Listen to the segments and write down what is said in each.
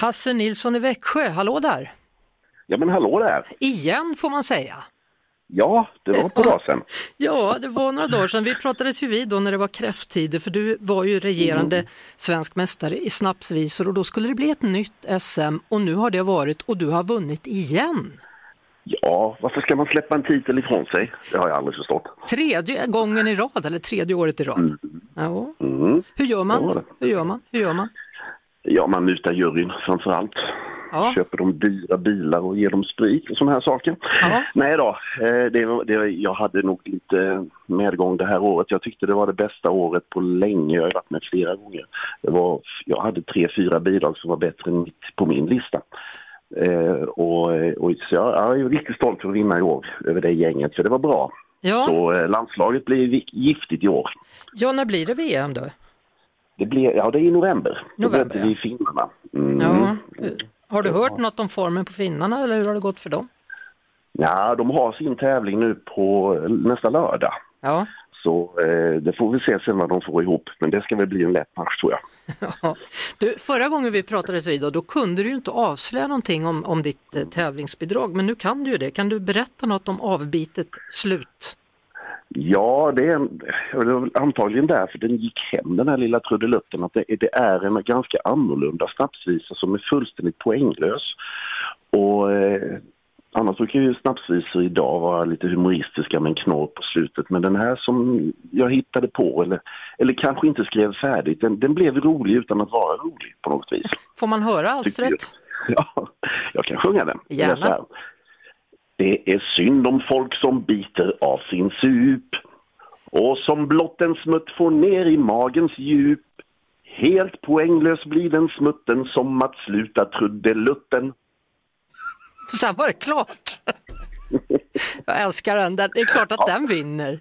Hasse Nilsson i Växjö, hallå där! Ja men hallå där! Igen får man säga. Ja, det var på dag sedan. Ja, det var några dagar sedan. Vi pratades ju vid då när det var kräfttider för du var ju regerande svensk mästare i snapsvisor och då skulle det bli ett nytt SM och nu har det varit och du har vunnit igen. Ja, varför ska man släppa en titel ifrån sig? Det har jag aldrig förstått. Tredje gången i rad eller tredje året i rad. Ja. Mm. Hur gör man? Hur gör man? Hur gör man? Ja, man mutar juryn framför allt. Ja. Köper de dyra bilar och ger dem sprit och sådana här saker. Ja. Nej då, eh, det, det, jag hade nog lite medgång det här året. Jag tyckte det var det bästa året på länge. Jag har varit med flera gånger. Det var, jag hade tre, fyra bidrag som var bättre än mitt på min lista. Eh, och, och så jag, jag är riktigt stolt för att vinna i år över det gänget, för det var bra. Ja. Så eh, landslaget blir giftigt i år. ja, när blir det VM då? Det blir, ja det är i november. November, Då möter vi finnarna. Mm. Ja. Har du hört något om formen på finnarna eller hur har det gått för dem? Ja, de har sin tävling nu på nästa lördag. Ja. Så eh, det får vi se sen vad de får ihop. Men det ska väl bli en lätt match tror jag. Ja. Du, förra gången vi pratades vid då, då kunde du ju inte avslöja någonting om, om ditt eh, tävlingsbidrag, men nu kan du ju det. Kan du berätta något om avbitet slut? Ja, det är, det var antagligen därför den gick hem den här lilla trudelutten. Att det, det är en ganska annorlunda snapsvisa som är fullständigt poänglös. Och eh, annars brukar ju snapsvisor idag vara lite humoristiska med en knorr på slutet. Men den här som jag hittade på, eller, eller kanske inte skrev färdigt, den, den blev rolig utan att vara rolig på något vis. Får man höra alstret? Ja, jag kan sjunga den. Gärna. Det är så här. Synd om folk som biter av sin sup och som blott en smutt får ner i magens djup. Helt poänglös blir den smutten som att sluta trudelutten. Sen var det klart! Jag älskar den, det är klart att den vinner.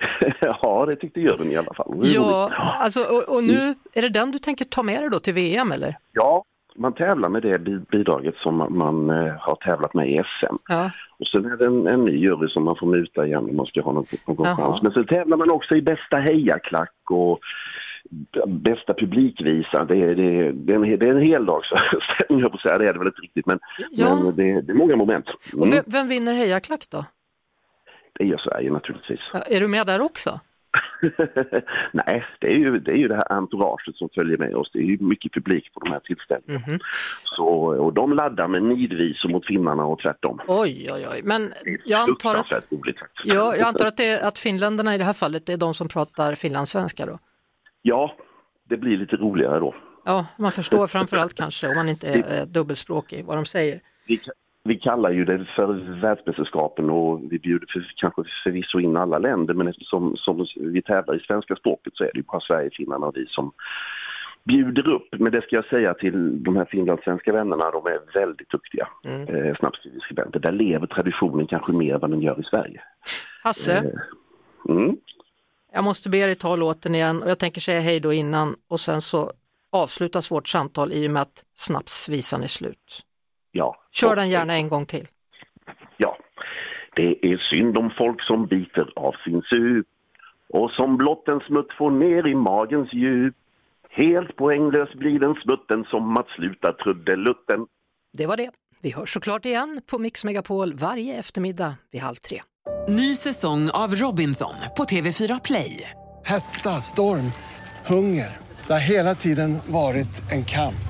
ja, det tyckte juryn i alla fall. Ja, alltså, och, och nu är det den du tänker ta med dig då till VM eller? ja, man tävlar med det bi- bidraget som man, man eh, har tävlat med i SM. Ja. Och sen är det en, en ny jury som man får muta igen om man ska ha någon, någon Jaha. chans. Men så tävlar man också i bästa hejaklack och bästa publikvisa. Det är, det är, det är, en, det är en heldagsföreställning, jag på säga. Det är det väl inte riktigt, men, Ja. men det, det är många moment. Och Mm, vem, vem vinner hejaklack då? det gör Sverige naturligtvis. Ja, Är du med där också? Nej, det är, ju, det är ju det här entouraget som följer med oss. Det är ju mycket publik på de här tillställningarna. Mhm. Så, och de laddar med nidvisor mot finnarna och tvärtom. Oj, oj, oj. Men Det jag antar att, roligt ja, jag antar att, det att finländarna i det här fallet är de som pratar finlandssvenska då? Ja, det blir lite roligare då. Ja, man förstår framförallt kanske om man inte är eh, dubbelspråkig vad de säger. Vi, vi kallar ju det för världsmästerskapen och vi bjuder för, kanske förvisso in alla länder men eftersom som vi tävlar i svenska språket så är det ju bara Sverige, Finland och vi som bjuder upp. Men det ska jag säga till de här finlandssvenska vännerna, de är väldigt duktiga Mm. eh, snabbskrivskribenter. Där lever traditionen kanske mer än vad den gör i Sverige. Hasse, Mm. jag måste be dig ta låten igen och jag tänker säga hej då innan och sen så avslutas vårt samtal i och med att snapsvisan är slut. Ja. Kör den gärna en gång till. Ja. Det är synd om folk som biter av sin sup och som blott en smutt får ner i magens djup. Helt poänglös blir den smutten som att sluta trudelutten. Det var det. Vi hörs såklart igen på Mix Megapol varje eftermiddag vid halv tre. Ny säsong av Robinson på TV4 Play. Hetta, storm, hunger. Det har hela tiden varit en kamp.